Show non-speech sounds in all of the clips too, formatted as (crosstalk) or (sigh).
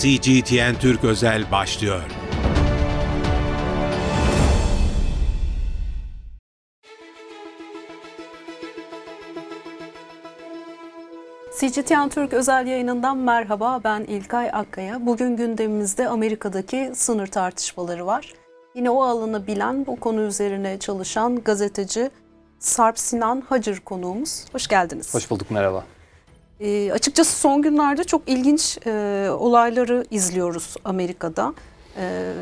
CGTN Türk Özel başlıyor. CGTN Türk özel yayınından merhaba ben İlkay Akkaya. Bugün gündemimizde Amerika'daki sınır tartışmaları var. Yine o alanı bilen, bu konu üzerine çalışan gazeteci Sarp Sinan Hacır konuğumuz. Hoş geldiniz. Hoş bulduk, merhaba. E, açıkçası son günlerde çok ilginç e, olayları izliyoruz Amerika'da. E,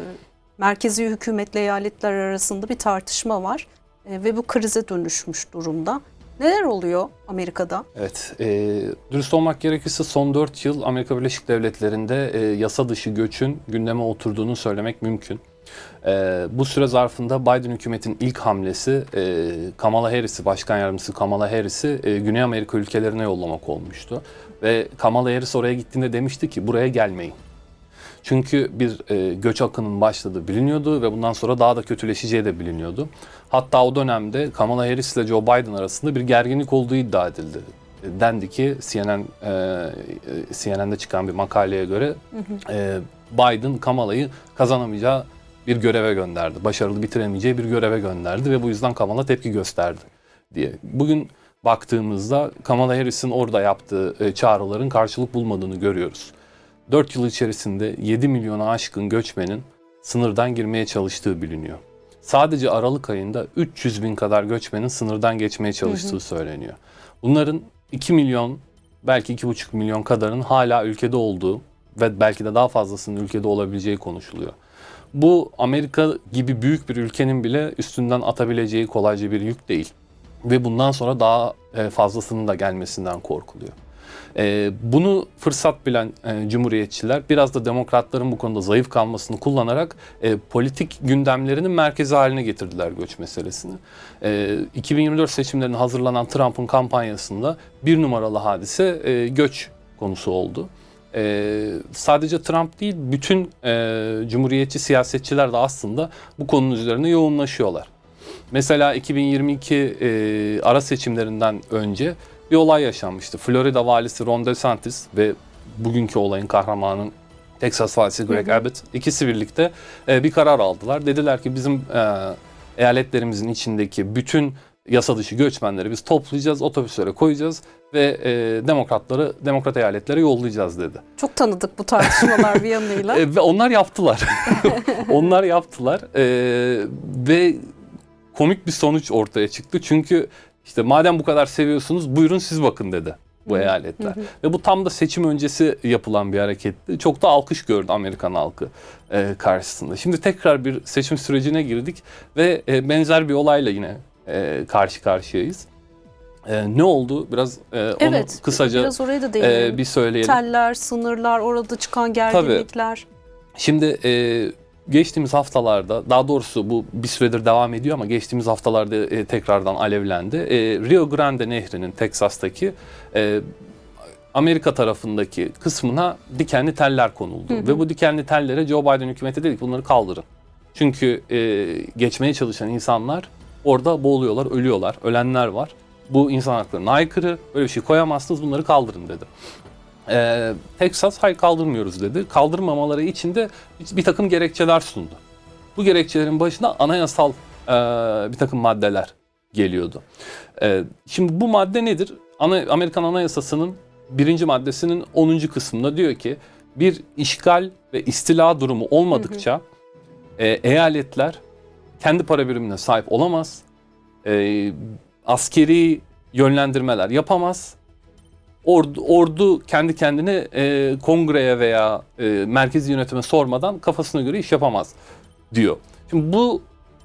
merkezi hükümetle eyaletler arasında bir tartışma var e, ve bu krize dönüşmüş durumda. Neler oluyor Amerika'da? Evet, e, dürüst olmak gerekirse son 4 yıl Amerika Birleşik Devletleri'nde e, yasa dışı göçün gündeme oturduğunu söylemek mümkün. E, bu süre zarfında Biden hükümetin ilk hamlesi e, Kamala Harris'i, Başkan Yardımcısı Kamala Harris'i e, Güney Amerika ülkelerine yollamak olmuştu. Ve Kamala Harris oraya gittiğinde demişti ki buraya gelmeyin. Çünkü bir e, göç akının başladığı biliniyordu ve bundan sonra daha da kötüleşeceği de biliniyordu. Hatta o dönemde Kamala Harris ile Joe Biden arasında bir gerginlik olduğu iddia edildi. Dendi ki CNN e, CNN'de çıkan bir makaleye göre hı hı. E, Biden Kamala'yı kazanamayacağı bir göreve gönderdi. Başarılı bitiremeyeceği bir göreve gönderdi ve bu yüzden Kamala tepki gösterdi diye. Bugün baktığımızda Kamala Harris'in orada yaptığı e, çağrıların karşılık bulmadığını görüyoruz. 4 yıl içerisinde 7 milyona aşkın göçmenin sınırdan girmeye çalıştığı biliniyor. Sadece Aralık ayında 300 bin kadar göçmenin sınırdan geçmeye çalıştığı hı hı. söyleniyor. Bunların 2 milyon belki 2,5 milyon kadarının hala ülkede olduğu ve belki de daha fazlasının ülkede olabileceği konuşuluyor. Bu Amerika gibi büyük bir ülkenin bile üstünden atabileceği kolayca bir yük değil. Ve bundan sonra daha e, fazlasının da gelmesinden korkuluyor. E, bunu fırsat bilen e, cumhuriyetçiler biraz da demokratların bu konuda zayıf kalmasını kullanarak politik gündemlerinin merkezi haline getirdiler göç meselesini. E, 2024 seçimlerine hazırlanan Trump'ın kampanyasında bir numaralı hadise göç konusu oldu. Ee, sadece Trump değil bütün e, cumhuriyetçi siyasetçiler de aslında bu konunun üzerine yoğunlaşıyorlar. Mesela 2022 e, ara seçimlerinden önce bir olay yaşanmıştı. Florida valisi Ron DeSantis ve bugünkü olayın kahramanı Texas valisi Greg Abbott ikisi birlikte e, bir karar aldılar. Dediler ki bizim e, eyaletlerimizin içindeki bütün yasa dışı göçmenleri biz toplayacağız, otobüslere koyacağız ve e, demokratları demokrat eyaletlere yollayacağız dedi. Çok tanıdık bu tartışmalar bir (laughs) yanıyla. e, ve onlar yaptılar. (laughs) onlar yaptılar e, ve komik bir sonuç ortaya çıktı. Çünkü işte madem bu kadar seviyorsunuz buyurun siz bakın dedi bu eyaletler. Ve bu tam da seçim öncesi yapılan bir hareketti. Çok da alkış gördü Amerikan halkı e, karşısında. Şimdi tekrar bir seçim sürecine girdik ve e, benzer bir olayla yine e, karşı karşıyayız. E, ne oldu? Biraz e, onu evet, kısaca biraz oraya da e, bir söyleyelim. Teller, sınırlar, orada çıkan gerginlikler. Tabii. Şimdi e, geçtiğimiz haftalarda, daha doğrusu bu bir süredir devam ediyor ama geçtiğimiz haftalarda e, tekrardan alevlendi. E, Rio Grande Nehri'nin Teksas'taki e, Amerika tarafındaki kısmına dikenli teller konuldu. Hı hı. Ve bu dikenli tellere Joe Biden hükümeti dedi ki bunları kaldırın. Çünkü e, geçmeye çalışan insanlar orada boğuluyorlar, ölüyorlar, ölenler var. Bu insan haklarına aykırı, böyle bir şey koyamazsınız bunları kaldırın dedi. Ee, Texas hayır kaldırmıyoruz dedi. Kaldırmamaları için de bir takım gerekçeler sundu. Bu gerekçelerin başına anayasal e, bir takım maddeler geliyordu. E, şimdi bu madde nedir? Ana, Amerikan Anayasası'nın birinci maddesinin 10. kısmında diyor ki bir işgal ve istila durumu olmadıkça hı hı. E, eyaletler kendi para birimine sahip olamaz. E, askeri yönlendirmeler yapamaz. Ordu, ordu kendi kendine e, kongreye veya e, merkezi yönetime sormadan kafasına göre iş yapamaz diyor. Şimdi bu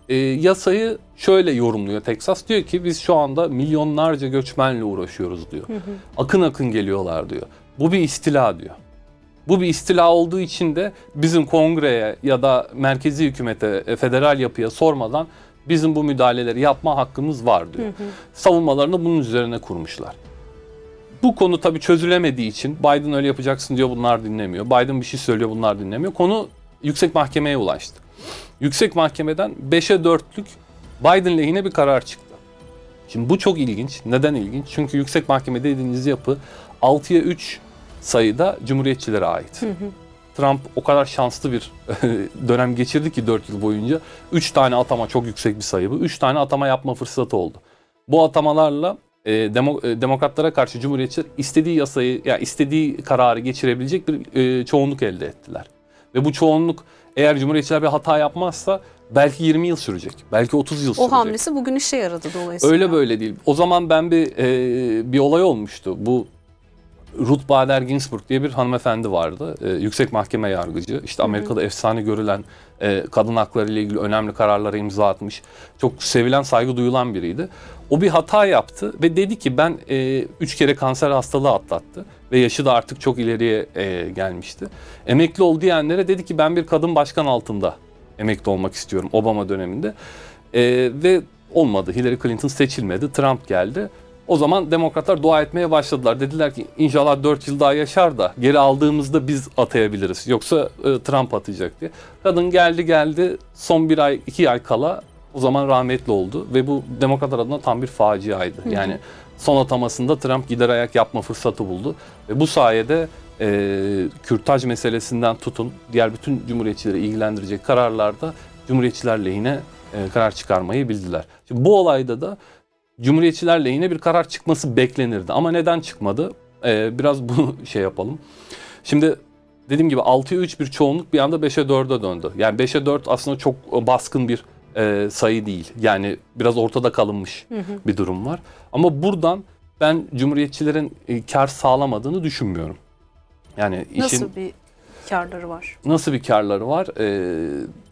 e, yasayı şöyle yorumluyor Texas. Diyor ki biz şu anda milyonlarca göçmenle uğraşıyoruz diyor. Hı hı. Akın akın geliyorlar diyor. Bu bir istila diyor. Bu bir istila olduğu için de bizim kongreye ya da merkezi hükümete, e, federal yapıya sormadan bizim bu müdahaleleri yapma hakkımız var diyor. Hı hı. Savunmalarını bunun üzerine kurmuşlar. Bu konu tabii çözülemediği için Biden öyle yapacaksın diyor bunlar dinlemiyor. Biden bir şey söylüyor bunlar dinlemiyor. Konu yüksek mahkemeye ulaştı. Yüksek mahkemeden 5'e 4'lük Biden lehine bir karar çıktı. Şimdi bu çok ilginç. Neden ilginç? Çünkü yüksek mahkeme dediğiniz yapı 6'ya 3 sayıda cumhuriyetçilere ait. Hı hı. Trump o kadar şanslı bir (laughs) dönem geçirdi ki 4 yıl boyunca. 3 tane atama çok yüksek bir sayı bu. 3 tane atama yapma fırsatı oldu. Bu atamalarla e, demo, e, demokratlara karşı cumhuriyetçiler istediği yasayı yani istediği kararı geçirebilecek bir e, çoğunluk elde ettiler. Ve bu çoğunluk eğer cumhuriyetçiler bir hata yapmazsa belki 20 yıl sürecek. Belki 30 yıl sürecek. O hamlesi bugün işe yaradı dolayısıyla. Öyle böyle değil. O zaman ben bir e, bir olay olmuştu. Bu Ruth Bader Ginsburg diye bir hanımefendi vardı. E, yüksek mahkeme yargıcı. İşte Amerika'da efsane görülen e, kadın hakları ile ilgili önemli kararlara imza atmış. Çok sevilen, saygı duyulan biriydi. O bir hata yaptı ve dedi ki ben e, üç kere kanser hastalığı atlattı ve yaşı da artık çok ileriye e, gelmişti. Emekli ol diyenlere dedi ki ben bir kadın başkan altında emekli olmak istiyorum Obama döneminde. E, ve olmadı. Hillary Clinton seçilmedi. Trump geldi. O zaman demokratlar dua etmeye başladılar. Dediler ki inşallah 4 yıl daha yaşar da geri aldığımızda biz atayabiliriz. Yoksa e, Trump atacak diye. Kadın geldi geldi son bir ay iki ay kala o zaman rahmetli oldu. Ve bu demokratlar adına tam bir faciaydı. Yani son atamasında Trump gider ayak yapma fırsatı buldu. Ve bu sayede e, kürtaj meselesinden tutun diğer bütün cumhuriyetçileri ilgilendirecek kararlarda cumhuriyetçiler lehine e, karar çıkarmayı bildiler. Şimdi bu olayda da Cumhuriyetçiler lehine bir karar çıkması beklenirdi. Ama neden çıkmadı? Ee, biraz bunu (laughs) şey yapalım. Şimdi dediğim gibi 6'ya 3 bir çoğunluk bir anda 5'e 4'e döndü. Yani 5'e 4 aslında çok baskın bir e, sayı değil. Yani biraz ortada kalınmış bir durum var. Ama buradan ben Cumhuriyetçilerin e, kar sağlamadığını düşünmüyorum. Yani işin Nasıl bir karları var? nasıl bir karları var? Ee,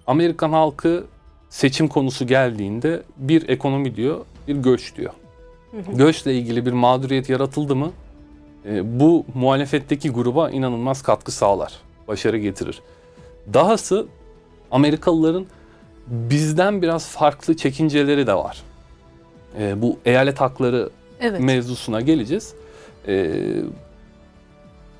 Amerikan halkı seçim konusu geldiğinde bir ekonomi diyor, bir göç diyor. Göçle ilgili bir mağduriyet yaratıldı mı e, bu muhalefetteki gruba inanılmaz katkı sağlar, başarı getirir. Dahası Amerikalıların bizden biraz farklı çekinceleri de var. E, bu eyalet hakları Evet. mevzusuna geleceğiz. Ee,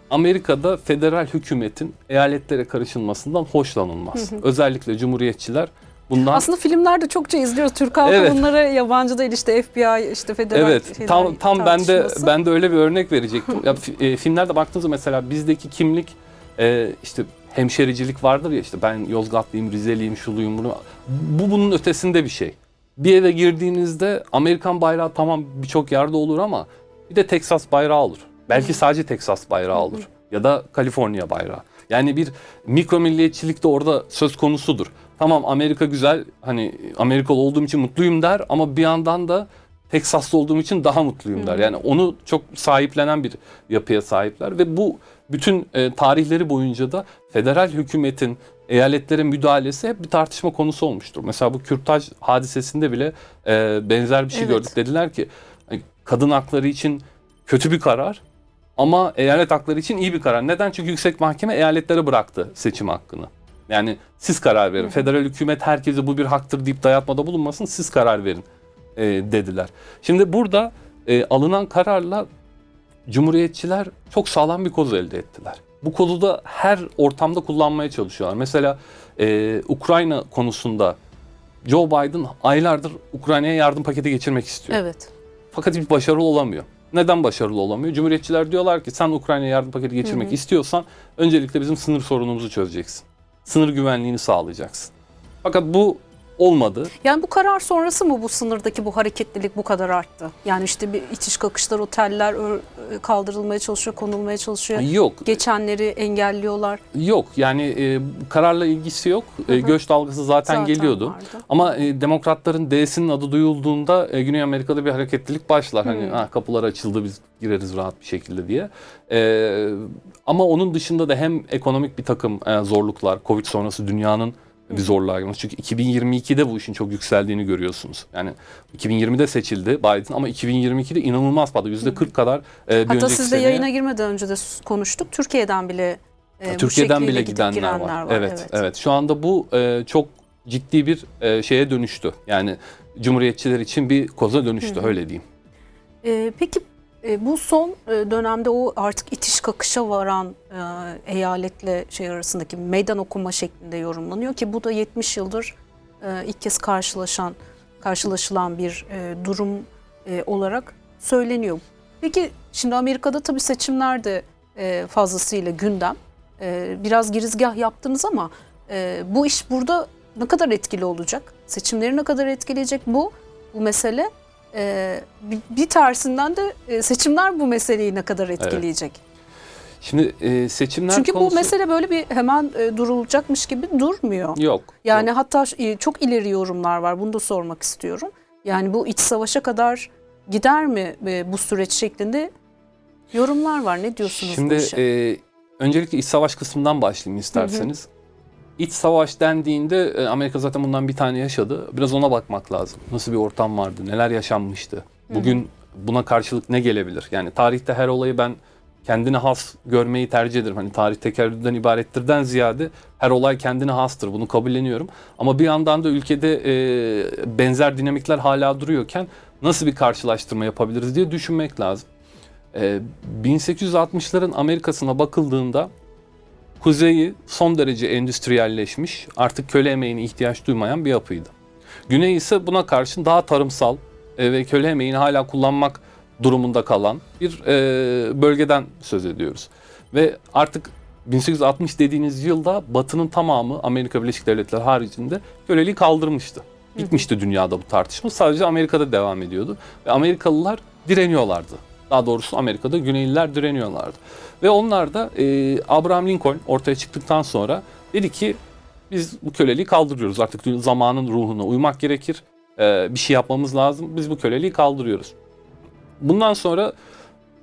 Amerika'da federal hükümetin eyaletlere karışılmasından hoşlanılmaz. Özellikle cumhuriyetçiler bundan Aslında filmlerde çokça izliyoruz. Türk halkı Evet. bunları yabancı değil işte FBI işte federal Evet, şeyler tam tam ben de ben de öyle bir örnek verecektim. ya, e, filmlerde baktığınızda mesela bizdeki kimlik e, işte hemşericilik vardır ya işte ben Yozgatlıyım, Rizeliyim, şuluyum bunu. Bu bunun ötesinde bir şey. Bir eve girdiğinizde Amerikan bayrağı tamam birçok yerde olur ama bir de Teksas bayrağı olur. Belki sadece Teksas bayrağı olur ya da Kaliforniya bayrağı. Yani bir mikro milliyetçilik de orada söz konusudur. Tamam Amerika güzel hani Amerikalı olduğum için mutluyum der ama bir yandan da Teksaslı olduğum için daha mutluyum der. Yani onu çok sahiplenen bir yapıya sahipler ve bu bütün e, tarihleri boyunca da federal hükümetin eyaletlere müdahalesi hep bir tartışma konusu olmuştur. Mesela bu kürtaj hadisesinde bile e, benzer bir şey Evet. gördük. Dediler ki hani, kadın hakları için kötü bir karar ama eyalet hakları için iyi bir karar. Neden? Çünkü yüksek mahkeme eyaletlere bıraktı seçim hakkını. Yani siz karar verin. Federal hükümet herkese bu bir haktır deyip dayatmada bulunmasın. Siz karar verin e, dediler. Şimdi burada e, alınan kararla Cumhuriyetçiler çok sağlam bir koz elde ettiler. Bu kozu da her ortamda kullanmaya çalışıyorlar. Mesela e, Ukrayna konusunda Joe Biden aylardır Ukrayna'ya yardım paketi geçirmek istiyor. Evet. Fakat hiç başarılı olamıyor. Neden başarılı olamıyor? Cumhuriyetçiler diyorlar ki sen Ukrayna'ya yardım paketi geçirmek istiyorsan öncelikle bizim sınır sorunumuzu çözeceksin. Sınır güvenliğini sağlayacaksın. Fakat bu olmadı. Yani bu karar sonrası mı bu sınırdaki bu hareketlilik bu kadar arttı? Yani işte bir itiş kakışlar, oteller ör- kaldırılmaya çalışıyor, konulmaya çalışıyor. Yok. Geçenleri engelliyorlar. Yok yani e, kararla ilgisi yok. E, göç dalgası zaten, Zaten geliyordu. vardı. Ama e, demokratların D'sinin adı duyulduğunda e, Güney Amerika'da bir hareketlilik başlar. Hani ha, kapılar açıldı biz gireriz rahat bir şekilde diye. E, ama onun dışında da hem ekonomik bir takım e, zorluklar, Covid sonrası dünyanın bir zorluğa girmesi. Çünkü 2022'de bu işin çok yükseldiğini görüyorsunuz. Yani 2020'de seçildi Biden ama 2022'de inanılmaz patladı. %40 kadar e, bir Hatta siz de yayına girmeden önce de konuştuk. Türkiye'den bile e, Türkiye'den bile gidenler girenler var. Evet, evet. Şu anda bu e, çok ciddi bir e, şeye dönüştü. Yani cumhuriyetçiler için bir koza dönüştü öyle diyeyim. E, peki e, bu son e, dönemde o artık itiş kakışa varan e, eyaletle şey arasındaki meydan okuma şeklinde yorumlanıyor ki bu da 70 yıldır e, ilk kez karşılaşan karşılaşılan bir e, durum e, olarak söyleniyor. Peki şimdi Amerika'da tabii seçimler de e, fazlasıyla gündem. e, biraz girizgah yaptınız ama e, bu iş burada ne kadar etkili olacak? Seçimleri ne kadar etkileyecek bu bu mesele? E, bir, tersinden de seçimler bu meseleyi ne kadar etkileyecek? Şimdi e, seçimler Çünkü konusu... bu mesele böyle bir hemen e, durulacakmış gibi durmuyor. Yok. Yani yok. hatta e, çok ileri yorumlar var. Bunu da sormak istiyorum. Yani bu iç savaşa kadar gider mi e, bu süreç şeklinde yorumlar var. Ne diyorsunuz Şimdi bu işe? e, öncelikle iç savaş kısmından başlayayım isterseniz. İç savaş dendiğinde e, Amerika zaten bundan bir tane yaşadı. Biraz ona bakmak lazım. Nasıl bir ortam vardı, neler yaşanmıştı. Bugün buna karşılık ne gelebilir? Yani tarihte her olayı ben kendine has görmeyi tercih ederim. Hani tarih tekerrürden ibarettirden ziyade her olay kendine hastır. Bunu kabulleniyorum. Ama bir yandan da ülkede e, benzer dinamikler hala duruyorken nasıl bir karşılaştırma yapabiliriz diye düşünmek lazım. E, 1860'ların Amerika'sına bakıldığında kuzeyi son derece endüstriyelleşmiş, artık köle emeğine ihtiyaç duymayan bir yapıydı. Güney ise buna karşın daha tarımsal e, ve köle emeğini hala kullanmak durumunda kalan bir e, bölgeden söz ediyoruz. Ve artık 1860 dediğiniz yılda Batı'nın tamamı Amerika Birleşik Devletleri haricinde köleliği kaldırmıştı. Bitmişti dünyada bu tartışma. Sadece Amerika'da devam ediyordu. Ve Amerikalılar direniyorlardı. Daha doğrusu Amerika'da Güneyliler direniyorlardı. Ve onlar da e, Abraham Lincoln ortaya çıktıktan sonra dedi ki biz bu köleliği kaldırıyoruz. Artık zamanın ruhuna uymak gerekir. E, bir şey yapmamız lazım. Biz bu köleliği kaldırıyoruz. Bundan sonra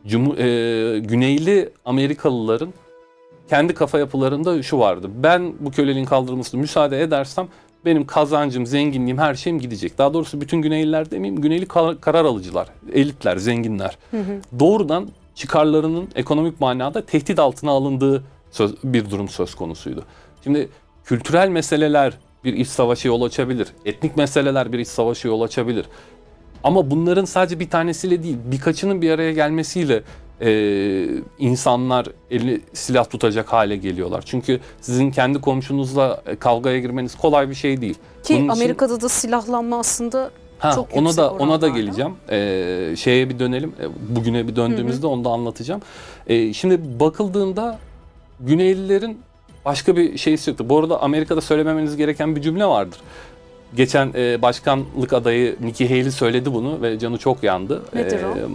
Cumhur, e, Güneyli Amerikalıların kendi kafa yapılarında şu vardı. Ben bu köleliğin kaldırılmasına müsaade edersem benim kazancım, zenginliğim, her şeyim gidecek. Daha doğrusu bütün Güneyliler demeyeyim, Güneyli kar- karar alıcılar, elitler, zenginler. Doğrudan çıkarlarının ekonomik manada tehdit altına alındığı söz, bir durum söz konusuydu. Şimdi kültürel meseleler bir iç savaşa yol açabilir. Etnik meseleler bir iç savaşa yol açabilir. Ama bunların sadece bir tanesiyle değil, birkaçının bir araya gelmesiyle e, insanlar eli silah tutacak hale geliyorlar. Çünkü sizin kendi komşunuzla e, kavgaya girmeniz kolay bir şey değil. Ki Bunun için- Amerika'da da silahlanma aslında Ha, çok ona da ona da geleceğim. Ee, şeye bir dönelim. Ee, Bugüne bir döndüğümüzde onu da anlatacağım. Ee, şimdi bakıldığında Güneylilerin başka bir şeysi yoktu. Bu arada Amerika'da söylememeniz gereken bir cümle vardır. Geçen e, başkanlık adayı Nikki Haley söyledi bunu ve canı çok yandı. Nedir o?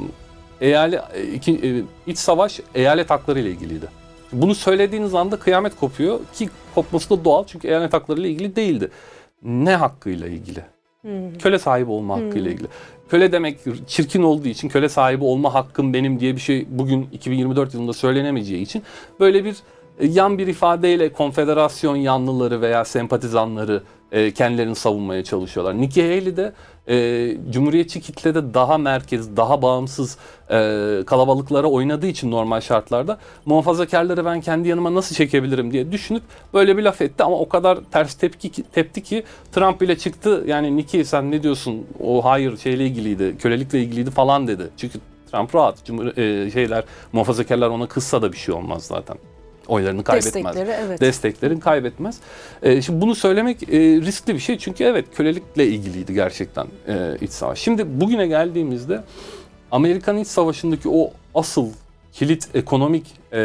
Eyale, iki, e, iç savaş eyalet hakları ile ilgiliydi. Bunu söylediğiniz anda kıyamet kopuyor ki kopması da doğal çünkü eyalet hakları ile ilgili değildi. Ne hakkıyla ilgili? Köle sahibi olma hakkıyla ilgili. Köle demek çirkin olduğu için köle sahibi olma hakkım benim diye bir şey bugün 2024 yılında söylenemeyeceği için böyle bir e, yan bir ifadeyle konfederasyon yanlıları veya sempatizanları e, kendilerini savunmaya çalışıyorlar. Nikki Haley de e, Cumhuriyetçi kitlede daha merkez, daha bağımsız e, kalabalıklara oynadığı için normal şartlarda muhafazakarları ben kendi yanıma nasıl çekebilirim diye düşünüp böyle bir laf etti ama o kadar ters tepki ki- tepti ki Trump bile çıktı yani Nikki sen ne diyorsun o hayır şeyle ilgiliydi kölelikle ilgiliydi falan dedi. Çünkü Trump rahat Cumhur, e, şeyler muhafazakarlar ona kızsa da bir şey olmaz zaten. Oylarını kaybetmez destekleri evet. desteklerin kaybetmez. E, şimdi bunu söylemek e, riskli bir şey çünkü evet kölelikle ilgiliydi gerçekten e, iç savaş. Şimdi bugüne geldiğimizde Amerikan iç savaşındaki o asıl kilit ekonomik e,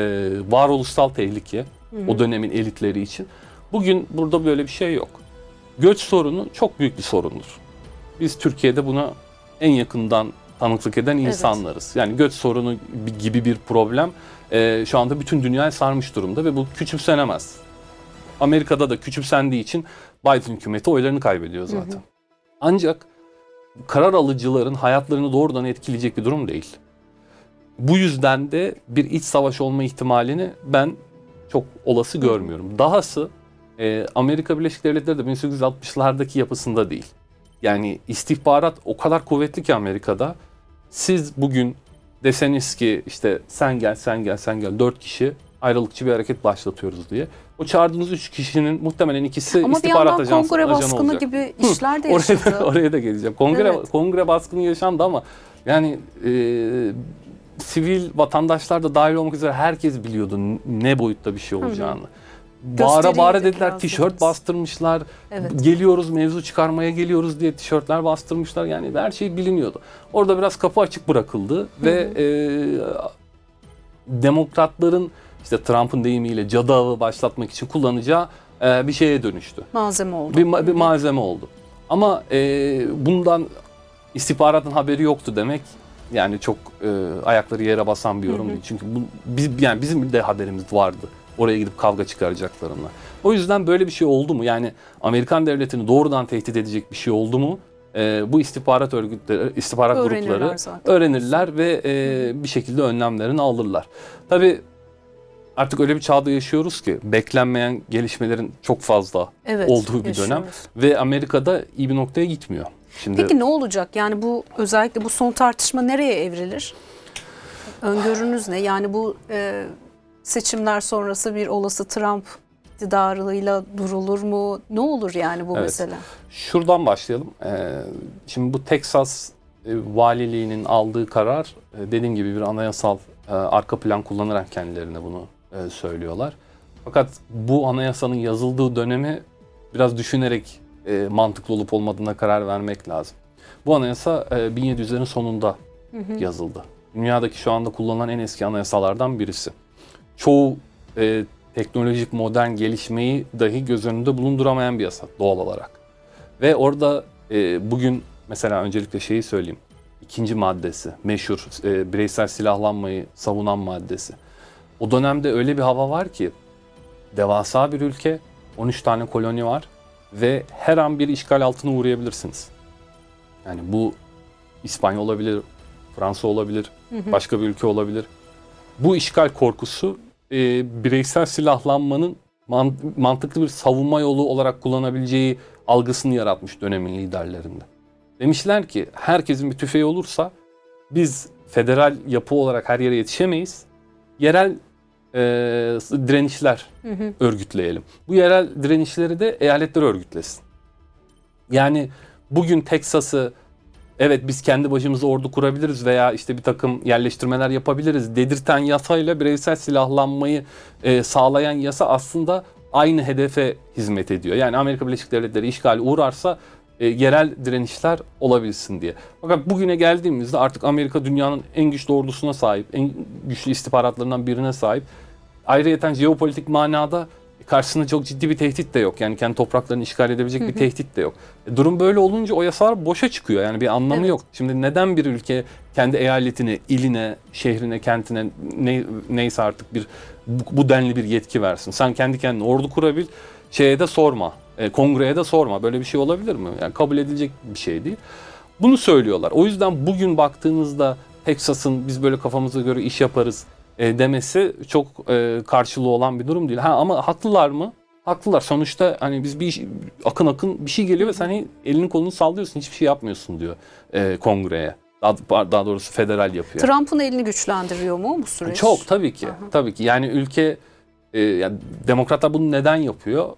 varoluşsal tehlike o dönemin elitleri için bugün burada böyle bir şey yok. Göç sorunu çok büyük bir sorundur. Biz Türkiye'de buna en yakından tanıklık eden insanlarız. Yani göç sorunu gibi bir problem e, şu anda bütün dünyayı sarmış durumda ve bu küçümsenemez. Amerika'da da küçümsendiği için Biden hükümeti oylarını kaybediyor zaten. Ancak karar alıcıların hayatlarını doğrudan etkileyecek bir durum değil. Bu yüzden de bir iç savaş olma ihtimalini ben çok olası görmüyorum. Dahası e, Amerika Birleşik Devletleri de 1860'lardaki yapısında değil. Yani istihbarat o kadar kuvvetli ki Amerika'da. Siz bugün deseniz ki işte sen gel sen gel sen gel dört kişi ayrılıkçı bir hareket başlatıyoruz diye. O çağırdığınız üç kişinin muhtemelen ikisi Ama bir istihbarat yandan ajans, kongre ajanı baskını olacak. gibi işler de Oraya da, (laughs) oraya da geleceğim. Kongre Evet. kongre baskını yaşandı ama yani e, sivil vatandaşlar da dahil olmak üzere herkes biliyordu ne boyutta bir şey olacağını. Gösteriydi bağıra dediler biraz tişört bastırmışlar. Evet. Geliyoruz mevzu çıkarmaya geliyoruz diye tişörtler bastırmışlar. Yani her şey biliniyordu. Orada biraz kapı açık bırakıldı ve e, demokratların işte Trump'ın deyimiyle cadı başlatmak için kullanacağı e, bir şeye dönüştü. Malzeme oldu. Bir, ma- bir malzeme oldu. Ama e, bundan istihbaratın haberi yoktu demek yani çok e, ayakları yere basan bir yorum değil. Çünkü bu, biz yani bizim de haberimiz vardı. Oraya gidip kavga çıkaracaklarına. O yüzden böyle bir şey oldu mu? Yani Amerikan devletini doğrudan tehdit edecek bir şey oldu mu? E, bu istihbarat örgütleri, istihbarat Öğrenirler grupları zaten. öğrenirler ve e, bir şekilde önlemlerini alırlar. Tabii artık öyle bir çağda yaşıyoruz ki beklenmeyen gelişmelerin çok fazla Evet, olduğu bir dönem yaşıyoruz. ve Amerika'da iyi bir noktaya gitmiyor. Şimdi Peki ne olacak? Yani bu özellikle bu son tartışma nereye evrilir? Öngörünüz ne? Yani bu e, seçimler sonrası bir olası Trump iktidarıyla durulur mu? Ne olur yani bu Evet. mesele? şuradan başlayalım. Ee, şimdi bu Texas e, valiliğinin aldığı karar e, dediğim gibi bir anayasal e, arka plan kullanarak kendilerine bunu söylüyorlar. Fakat bu anayasanın yazıldığı dönemi biraz düşünerek mantıklı olup olmadığına karar vermek lazım. Bu anayasa e, 1700'lerin sonunda yazıldı. Dünyadaki şu anda kullanılan en eski anayasalardan birisi. Çoğu e, teknolojik modern gelişmeyi dahi göz önünde bulunduramayan bir yasa doğal olarak. Ve orada e, bugün mesela öncelikle şeyi söyleyeyim. İkinci maddesi meşhur e, bireysel silahlanmayı savunan maddesi. O dönemde öyle bir hava var ki devasa bir ülke, 13 tane koloni var ve her an bir işgal altına uğrayabilirsiniz. Yani bu İspanya olabilir, Fransa olabilir, başka bir ülke olabilir. Bu işgal korkusu e, bireysel silahlanmanın man- mantıklı bir savunma yolu olarak kullanabileceği algısını yaratmış dönemin liderlerinde. Demişler ki herkesin bir tüfeği olursa biz federal yapı olarak her yere yetişemeyiz. Yerel e, direnişler örgütleyelim. Bu yerel direnişleri de eyaletler örgütlesin. Yani bugün Teksas'ı evet biz kendi başımıza ordu kurabiliriz veya işte bir takım yerleştirmeler yapabiliriz dedirten yasayla bireysel silahlanmayı e, sağlayan yasa aslında aynı hedefe hizmet ediyor. Yani Amerika Birleşik Devletleri işgali uğrarsa e, yerel direnişler olabilsin diye. Fakat bugüne geldiğimizde artık Amerika dünyanın en güçlü ordusuna sahip, en güçlü istihbaratlarından birine sahip. Ayrıyeten jeopolitik manada karşısında çok ciddi bir tehdit de yok. Yani kendi topraklarını işgal edebilecek bir tehdit de yok. E, durum böyle olunca o yasalar boşa çıkıyor. Yani bir anlamı Evet. yok. Şimdi neden bir ülke kendi eyaletine, iline, şehrine, kentine ne, neyse artık bir bu, bu denli bir yetki versin. Sen kendi kendine ordu kurabil, şeye de sorma. E, kongreye de sorma. Böyle bir şey olabilir mi? Yani kabul edilecek bir şey değil. Bunu söylüyorlar. O yüzden bugün baktığınızda Texas'ın biz böyle kafamıza göre iş yaparız e, demesi çok e, karşılığı olan bir durum değil. Ha ama haklılar mı? Haklılar. Sonuçta hani biz bir iş- akın akın bir şey geliyor ve sen hani elini kolunu sallıyorsun, hiçbir şey yapmıyorsun diyor e, kongreye. Daha, daha doğrusu federal yapıyor. Trump'ın elini güçlendiriyor mu bu süreç? Çok tabii ki. Tabii ki. Yani ülke e, yani demokratlar bunu neden yapıyor?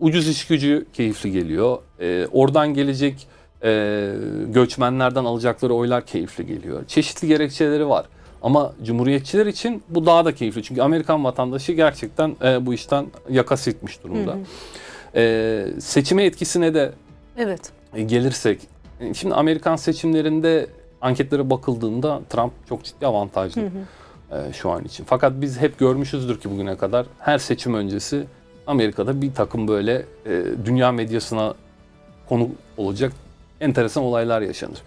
Ucuz iş gücü keyifli geliyor. E, oradan gelecek e, göçmenlerden alacakları oylar keyifli geliyor. Çeşitli gerekçeleri var. Ama cumhuriyetçiler için bu daha da keyifli. Çünkü Amerikan vatandaşı gerçekten e, bu işten yaka silkmiş durumda. E, seçime etkisine de Evet. e, gelirsek, e, şimdi Amerikan seçimlerinde anketlere bakıldığında Trump çok ciddi avantajlı e, şu an için. Fakat biz hep görmüşüzdür ki bugüne kadar her seçim öncesi Amerika'da bir takım böyle e, dünya medyasına konu olacak enteresan olaylar yaşanır.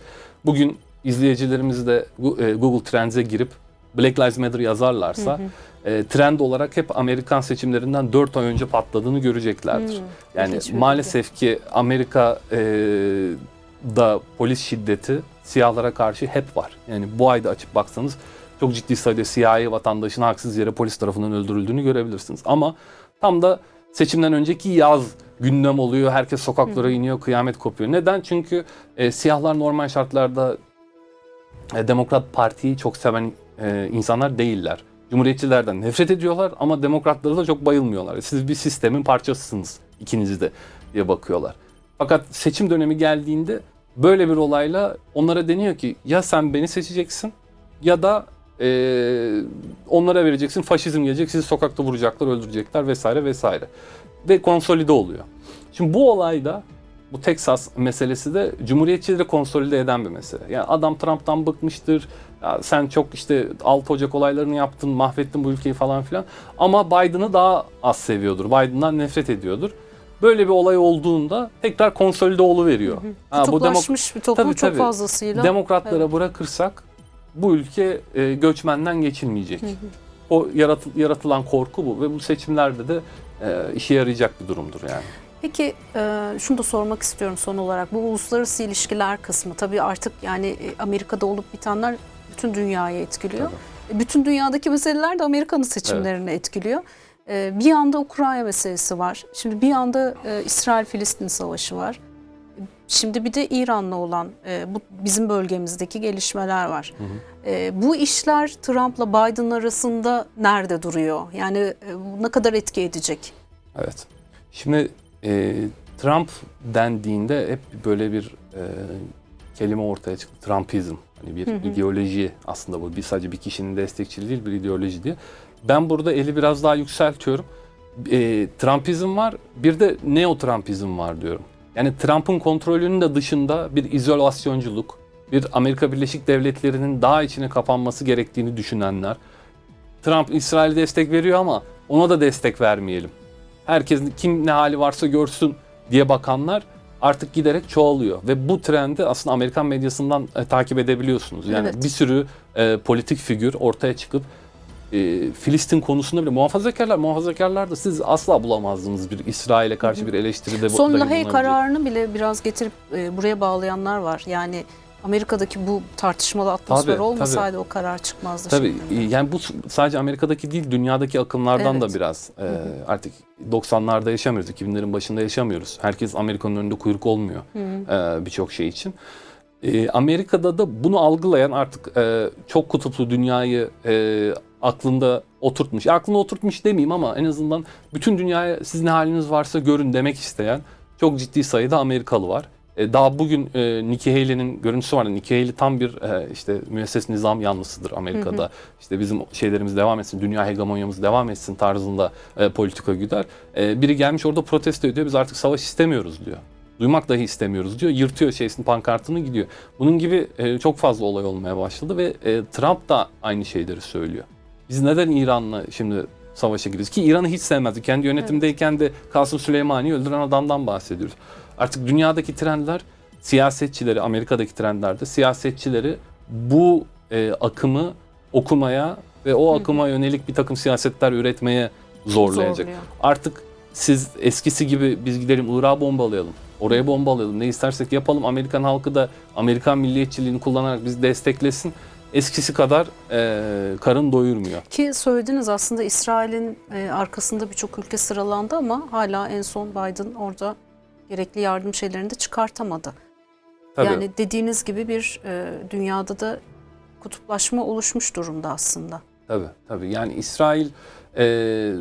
Bugün izleyicilerimiz de e, Google Trends'e girip Black Lives Matter yazarlarsa e, trend olarak hep Amerikan seçimlerinden 4 ay önce patladığını göreceklerdir. Yani bir bilgi. maalesef ki Amerika e, da polis şiddeti siyahlara karşı hep var. Yani bu ayda açıp baksanız çok ciddi sayıda siyahi vatandaşın haksız yere polis tarafından öldürüldüğünü görebilirsiniz. Ama tam da seçimden önceki yaz gündem oluyor. Herkes sokaklara iniyor, kıyamet kopuyor. Neden? Çünkü e, siyahlar normal şartlarda Demokrat Parti'yi çok seven e, insanlar değiller. Cumhuriyetçilerden nefret ediyorlar ama demokratlara da çok bayılmıyorlar. Siz bir sistemin parçasısınız ikiniz de diye bakıyorlar. Fakat seçim dönemi geldiğinde böyle bir olayla onlara deniyor ki ya sen beni seçeceksin ya da e, onlara vereceksin faşizm gelecek sizi sokakta vuracaklar öldürecekler vesaire vesaire. Ve konsolide oluyor. Şimdi bu olayda bu Texas meselesi de Cumhuriyetçileri konsolide eden bir mesele. Yani adam Trump'tan bıkmıştır. Ya sen çok işte 6 Ocak olaylarını yaptın, mahvettin bu ülkeyi falan filan. Ama Biden'ı daha az seviyordur. Biden'dan nefret ediyordur. Böyle bir olay olduğunda tekrar konsolide veriyor. Ha, bu demok- bir toplum Tabii, çok tabii. fazlasıyla. demokratlara bırakırsak bu ülke e, göçmenden geçilmeyecek. O yaratı- yaratılan korku bu ve bu seçimlerde de e, işe yarayacak bir durumdur yani. Peki e, şunu da sormak istiyorum son olarak. Bu uluslararası ilişkiler kısmı tabii artık yani e, Amerika'da olup bitenler bütün dünyayı etkiliyor. E, Bütün dünyadaki meseleler de Amerika'nın seçimlerini etkiliyor. E, Bir yanda Ukrayna meselesi var. Şimdi bir yanda e, İsrail-Filistin savaşı var. Şimdi bir de İran'la olan e, bu bizim bölgemizdeki gelişmeler var. E, bu işler Trump'la Biden arasında nerede duruyor? Yani e, ne kadar etki edecek? Evet. Şimdi e, Trump dendiğinde hep böyle bir e, kelime ortaya çıktı. Trumpizm. Hani bir ideoloji aslında bu. Bir sadece bir kişinin destekçiliği değil bir ideoloji diye. Ben burada eli biraz daha yükseltiyorum. E, Trumpizm var bir de neo-Trumpizm var diyorum. Yani Trump'ın kontrolünün de dışında bir izolasyonculuk, bir Amerika Birleşik Devletleri'nin daha içine kapanması gerektiğini düşünenler. Trump İsrail'e destek veriyor ama ona da destek vermeyelim herkes kim ne hali varsa görsün diye bakanlar artık giderek çoğalıyor ve bu trendi aslında Amerikan medyasından e, takip edebiliyorsunuz. Yani Evet. bir sürü e, politik figür ortaya çıkıp e, Filistin konusunda bile muhafazakarlar muhafazakarlar da siz asla bulamazdınız bir İsrail'e karşı bir eleştiride Son Lahey kararını bile biraz getirip e, buraya bağlayanlar var. Yani Amerika'daki bu tartışmalı atmosfer Tabii, olmasaydı o karar çıkmazdı. Tabii e, yani bu sadece Amerika'daki değil dünyadaki akımlardan Evet. da biraz e, artık 90'larda yaşamıyoruz 2000'lerin başında yaşamıyoruz. Herkes Amerika'nın önünde kuyruk olmuyor e, birçok şey için. E, Amerika'da da bunu algılayan artık e, çok kutuplu dünyayı e, aklında oturtmuş. Ya aklına oturtmuş demeyeyim ama en azından bütün dünyaya siz ne haliniz varsa görün demek isteyen çok ciddi sayıda Amerikalı var. E, daha bugün e, Nikki Haley'nin görüntüsü var. Nikki Haley tam bir e, işte müesses nizam yanlısıdır Amerika'da. İşte bizim şeylerimiz devam etsin, dünya hegemonyamız devam etsin tarzında e, politika güder. E, biri gelmiş orada protesto ediyor. Biz artık savaş istemiyoruz diyor. Duymak dahi istemiyoruz diyor. Yırtıyor şeysini pankartını gidiyor. Bunun gibi e, çok fazla olay olmaya başladı ve e, Trump da aynı şeyleri söylüyor. Biz neden İran'la şimdi savaşa giriyoruz ki İran'ı hiç sevmezdi. Kendi yönetimdeyken de Kasım Süleymani'yi öldüren adamdan bahsediyoruz. Artık dünyadaki trendler siyasetçileri, Amerika'daki trendlerde siyasetçileri bu e, akımı okumaya ve o akıma yönelik bir takım siyasetler üretmeye zorlayacak. Zorluyor. Artık siz eskisi gibi biz gidelim Irak'a bombalayalım. Oraya bombalayalım. Ne istersek yapalım. Amerikan halkı da Amerikan milliyetçiliğini kullanarak bizi desteklesin. Eskisi kadar e, karın doyurmuyor. Ki söylediniz aslında İsrail'in e, arkasında birçok ülke sıralandı ama hala en son Biden orada gerekli yardım şeylerini de çıkartamadı. Tabii. Yani dediğiniz gibi bir e, dünyada da kutuplaşma oluşmuş durumda aslında. Tabii tabii. Yani İsrail e,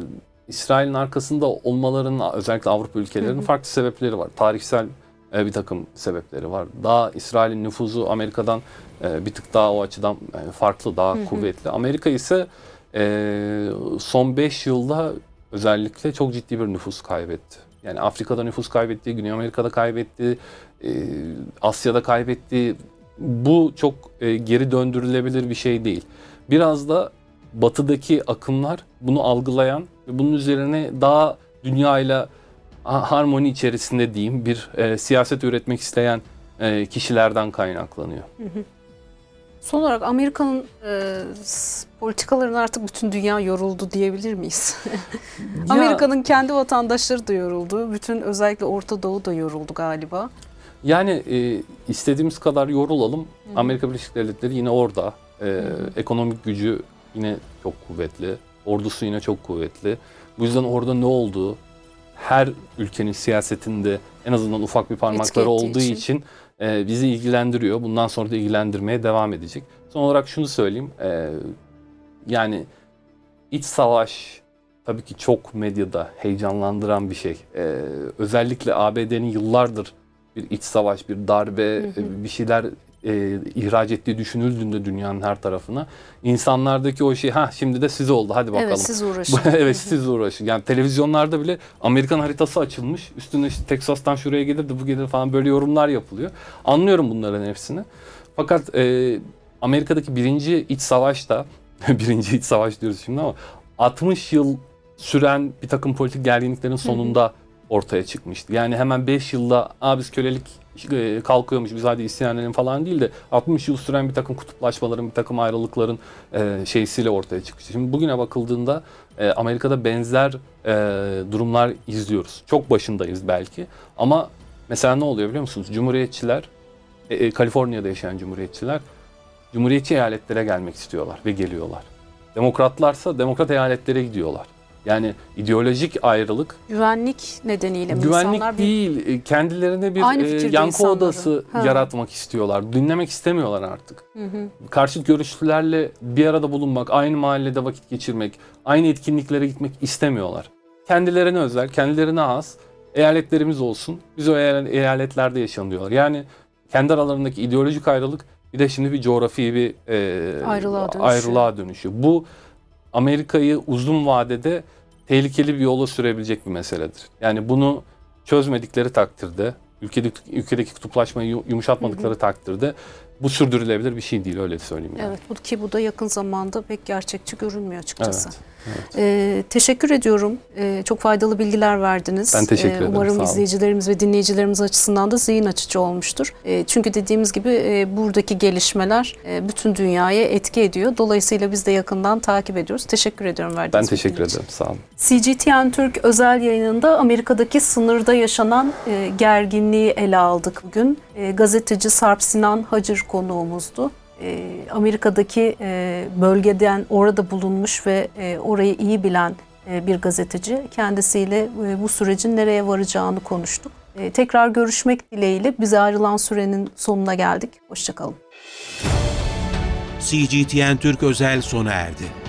İsrail'in arkasında olmalarının özellikle Avrupa ülkelerinin farklı sebepleri var. Tarihsel e, bir takım sebepleri var. Daha İsrail'in nüfuzu Amerika'dan e, bir tık daha o açıdan e, farklı, daha kuvvetli. Amerika ise e, son 5 yılda özellikle çok ciddi bir nüfus kaybetti. Yani Afrika'da nüfus kaybetti, Güney Amerika'da kaybetti, e, Asya'da kaybetti. Bu çok e, geri döndürülebilir bir şey değil. Biraz da batıdaki akımlar bunu algılayan ve bunun üzerine daha dünyayla ha- harmoni içerisinde diyeyim bir e, siyaset üretmek isteyen kişilerden kaynaklanıyor. Son olarak Amerika'nın e, politikalarına artık bütün dünya yoruldu diyebilir miyiz? (laughs) Amerika'nın kendi vatandaşları da yoruldu. Bütün özellikle Orta Doğu da yoruldu galiba. Yani e, istediğimiz kadar yorulalım. Amerika Birleşik Devletleri yine orada. E, ekonomik gücü yine çok kuvvetli. Ordusu yine çok kuvvetli. Bu yüzden orada ne olduğu her ülkenin siyasetinde en azından ufak bir parmakları olduğu için. için, e, bizi ilgilendiriyor. Bundan sonra da ilgilendirmeye devam edecek. Son olarak şunu söyleyeyim. E, yani iç savaş tabii ki çok medyada heyecanlandıran bir şey. E, özellikle ABD'nin yıllardır bir iç savaş, bir darbe, e, bir şeyler e, ihraç ettiği düşünüldüğünde dünyanın her tarafına insanlardaki o şey ha şimdi de size oldu hadi bakalım. Evet siz (laughs) uğraşın. evet siz uğraşın. Yani televizyonlarda bile Amerikan haritası açılmış. Üstünde işte Texas'tan şuraya gelirdi bu gelir falan böyle yorumlar yapılıyor. Anlıyorum bunların hepsini. Fakat e, Amerika'daki birinci iç savaşta, (laughs) birinci iç savaş diyoruz şimdi ama 60 yıl süren bir takım politik gerginliklerin sonunda ortaya çıkmıştı. Yani hemen 5 yılda Aa, biz kölelik kalkıyormuş biz hadi isyan falan değil de 60 yıl süren bir takım kutuplaşmaların, bir takım ayrılıkların e, şeysiyle ortaya çıkmıştı. Şimdi bugüne bakıldığında e, Amerika'da benzer e, durumlar izliyoruz. Çok başındayız belki ama mesela ne oluyor biliyor musunuz? Cumhuriyetçiler, e, e, Kaliforniya'da yaşayan cumhuriyetçiler cumhuriyetçi eyaletlere gelmek istiyorlar ve geliyorlar. Demokratlarsa demokrat eyaletlere gidiyorlar. Yani ideolojik ayrılık Güvenlik nedeniyle mi güvenlik insanlar bir- değil, e, kendilerine bir Aynı e, yankı insanları. odası Ha. yaratmak istiyorlar. Dinlemek istemiyorlar artık. Hı hı. Karşıt görüşlülerle bir arada bulunmak, aynı mahallede vakit geçirmek, aynı etkinliklere gitmek istemiyorlar. Kendilerine özel, kendilerine has eyaletlerimiz olsun. Biz o eyal- eyaletlerde yaşayalım diyorlar. Yani kendi aralarındaki ideolojik ayrılık bir de şimdi bir coğrafi bir e, Ayrılığa dönüşüyor. ayrılığa dönüşüyor. Bu Amerika'yı uzun vadede tehlikeli bir yola sürebilecek bir meseledir. Yani bunu çözmedikleri takdirde, ülkedeki, ülkedeki kutuplaşmayı yu- yumuşatmadıkları takdirde bu sürdürülebilir bir şey değil öyle söyleyeyim yani. Evet bu ki bu da yakın zamanda pek gerçekçi görünmüyor açıkçası. Evet, Ee, teşekkür ediyorum. Ee, çok faydalı bilgiler verdiniz. Ee, Ben teşekkür ederim, Umarım sağ olun. izleyicilerimiz ve dinleyicilerimiz açısından da zihin açıcı olmuştur. Ee, çünkü dediğimiz gibi e, buradaki gelişmeler e, bütün dünyaya etki ediyor. Dolayısıyla biz de yakından takip ediyoruz. Teşekkür ediyorum verdiğiniz Ben teşekkür için. ederim. Sağ olun. CGTN Türk özel yayınında Amerika'daki sınırda yaşanan e, gerginliği ele aldık bugün. E, gazeteci Sarp Sinan Hacır konuğumuzdu. E, Amerika'daki e, bölgeden orada bulunmuş ve e, orayı iyi bilen e, bir gazeteci. Kendisiyle bu sürecin nereye varacağını konuştuk. Tekrar görüşmek dileğiyle bize ayrılan sürenin sonuna geldik. Hoşçakalın. CGTN Türk özel sona erdi.